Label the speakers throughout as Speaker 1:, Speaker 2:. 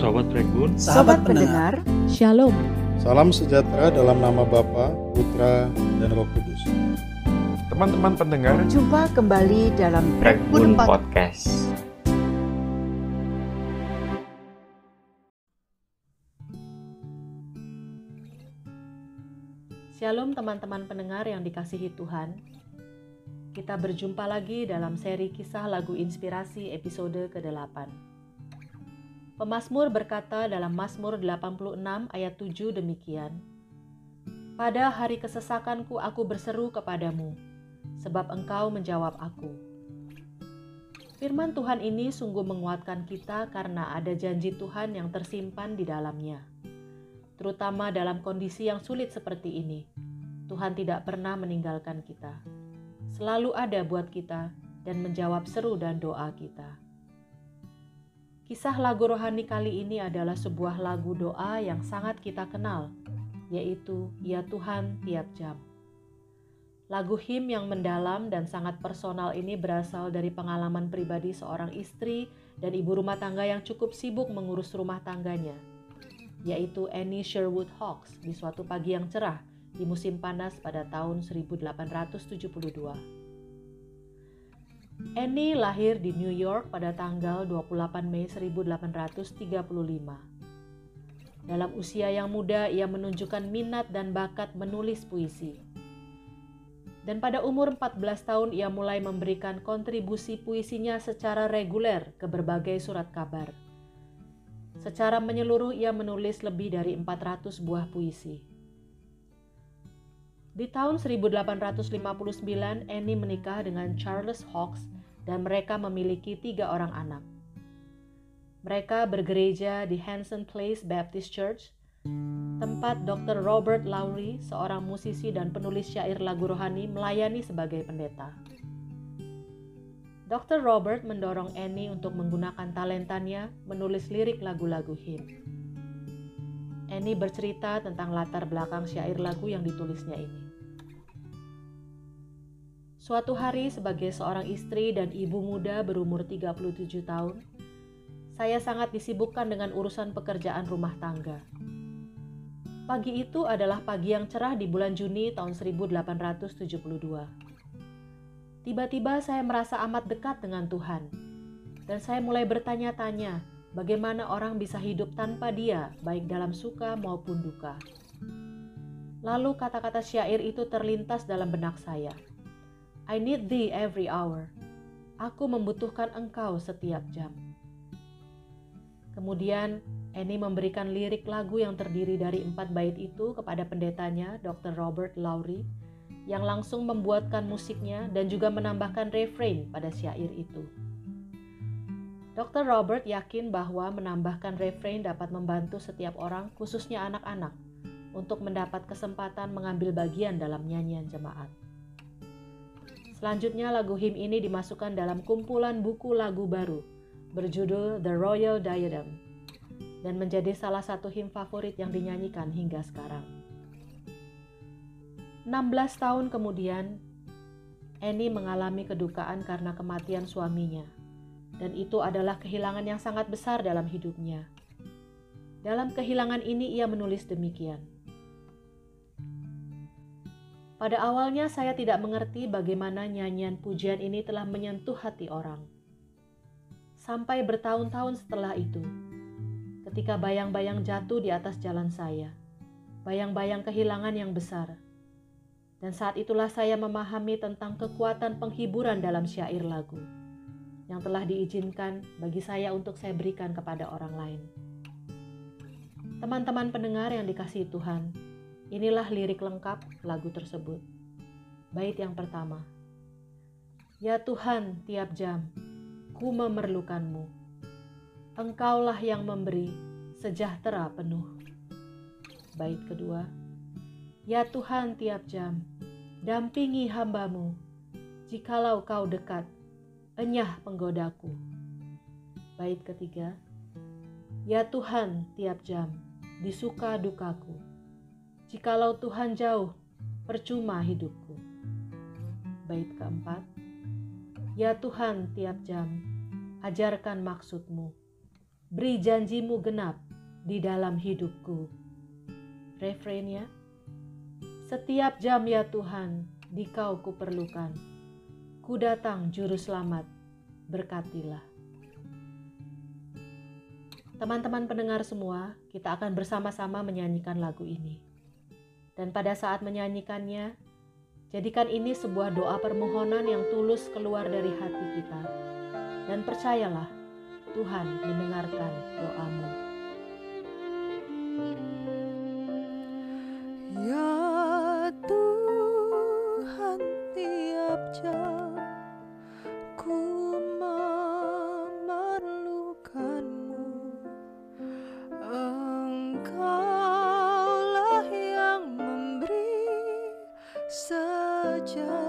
Speaker 1: Sobat Regun,
Speaker 2: Sahabat pendengar,
Speaker 3: Shalom.
Speaker 4: Salam sejahtera dalam nama Bapa, Putra, dan Roh Kudus.
Speaker 1: teman-teman pendengar,
Speaker 2: jumpa kembali dalam
Speaker 5: Regun
Speaker 2: Pod-
Speaker 5: Podcast.
Speaker 3: Shalom teman-teman pendengar yang dikasihi Tuhan. Kita berjumpa lagi dalam seri kisah lagu inspirasi episode ke-8. Pemasmur berkata dalam Mazmur 86 ayat 7 demikian. Pada hari kesesakanku aku berseru kepadamu, sebab engkau menjawab aku. Firman Tuhan ini sungguh menguatkan kita karena ada janji Tuhan yang tersimpan di dalamnya terutama dalam kondisi yang sulit seperti ini. Tuhan tidak pernah meninggalkan kita. Selalu ada buat kita dan menjawab seru dan doa kita. Kisah lagu rohani kali ini adalah sebuah lagu doa yang sangat kita kenal, yaitu Ya Tuhan tiap jam. Lagu him yang mendalam dan sangat personal ini berasal dari pengalaman pribadi seorang istri dan ibu rumah tangga yang cukup sibuk mengurus rumah tangganya yaitu Annie Sherwood Hawks di suatu pagi yang cerah di musim panas pada tahun 1872. Annie lahir di New York pada tanggal 28 Mei 1835. Dalam usia yang muda, ia menunjukkan minat dan bakat menulis puisi. Dan pada umur 14 tahun ia mulai memberikan kontribusi puisinya secara reguler ke berbagai surat kabar. Secara menyeluruh ia menulis lebih dari 400 buah puisi. Di tahun 1859, Annie menikah dengan Charles Hawkes dan mereka memiliki tiga orang anak. Mereka bergereja di Hanson Place Baptist Church, tempat Dr. Robert Lowry, seorang musisi dan penulis syair lagu rohani, melayani sebagai pendeta. Dr. Robert mendorong Annie untuk menggunakan talentanya menulis lirik lagu-lagu him. Annie bercerita tentang latar belakang syair lagu yang ditulisnya ini. Suatu hari sebagai seorang istri dan ibu muda berumur 37 tahun, saya sangat disibukkan dengan urusan pekerjaan rumah tangga. Pagi itu adalah pagi yang cerah di bulan Juni tahun 1872. Tiba-tiba saya merasa amat dekat dengan Tuhan, dan saya mulai bertanya-tanya bagaimana orang bisa hidup tanpa Dia, baik dalam suka maupun duka. Lalu kata-kata syair itu terlintas dalam benak saya. I need thee every hour. Aku membutuhkan engkau setiap jam. Kemudian Annie memberikan lirik lagu yang terdiri dari empat bait itu kepada pendetanya, Dr. Robert Lowry, yang langsung membuatkan musiknya dan juga menambahkan refrain pada syair itu. Dr. Robert yakin bahwa menambahkan refrain dapat membantu setiap orang, khususnya anak-anak, untuk mendapat kesempatan mengambil bagian dalam nyanyian jemaat. Selanjutnya lagu him ini dimasukkan dalam kumpulan buku lagu baru berjudul The Royal Diadem dan menjadi salah satu him favorit yang dinyanyikan hingga sekarang. 16 tahun kemudian, Annie mengalami kedukaan karena kematian suaminya, dan itu adalah kehilangan yang sangat besar dalam hidupnya. Dalam kehilangan ini, ia menulis demikian: "Pada awalnya, saya tidak mengerti bagaimana nyanyian pujian ini telah menyentuh hati orang. Sampai bertahun-tahun setelah itu, ketika bayang-bayang jatuh di atas jalan saya, bayang-bayang kehilangan yang besar." Dan saat itulah saya memahami tentang kekuatan penghiburan dalam syair lagu yang telah diizinkan bagi saya untuk saya berikan kepada orang lain. Teman-teman pendengar yang dikasihi Tuhan, inilah lirik lengkap lagu tersebut. Bait yang pertama. Ya Tuhan, tiap jam ku memerlukanmu. Engkaulah yang memberi sejahtera penuh. Bait kedua. Ya Tuhan tiap jam, dampingi hambamu, jikalau kau dekat, enyah penggodaku. Bait ketiga, Ya Tuhan tiap jam, disuka dukaku, jikalau Tuhan jauh, percuma hidupku. Bait keempat, Ya Tuhan tiap jam, ajarkan maksudmu, beri janjimu genap di dalam hidupku. Refrainnya, setiap jam ya Tuhan, di kau kuperlukan. Ku datang juru selamat, berkatilah. Teman-teman pendengar semua, kita akan bersama-sama menyanyikan lagu ini. Dan pada saat menyanyikannya, jadikan ini sebuah doa permohonan yang tulus keluar dari hati kita. Dan percayalah, Tuhan mendengarkan doamu.
Speaker 5: Ya sejahtera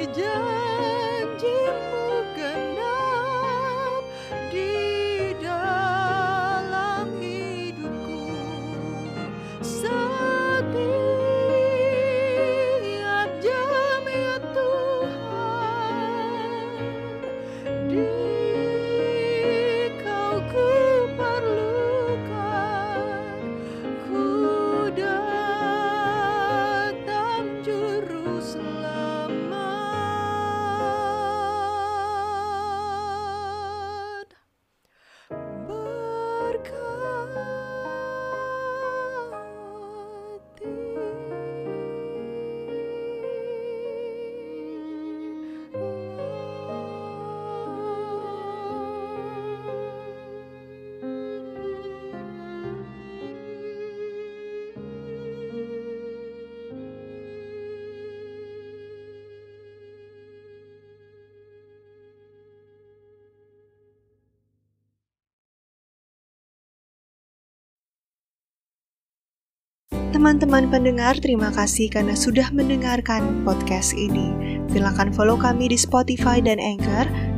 Speaker 5: Beri
Speaker 6: Teman-teman pendengar, terima kasih karena sudah mendengarkan podcast ini. Silakan follow kami di Spotify dan Anchor,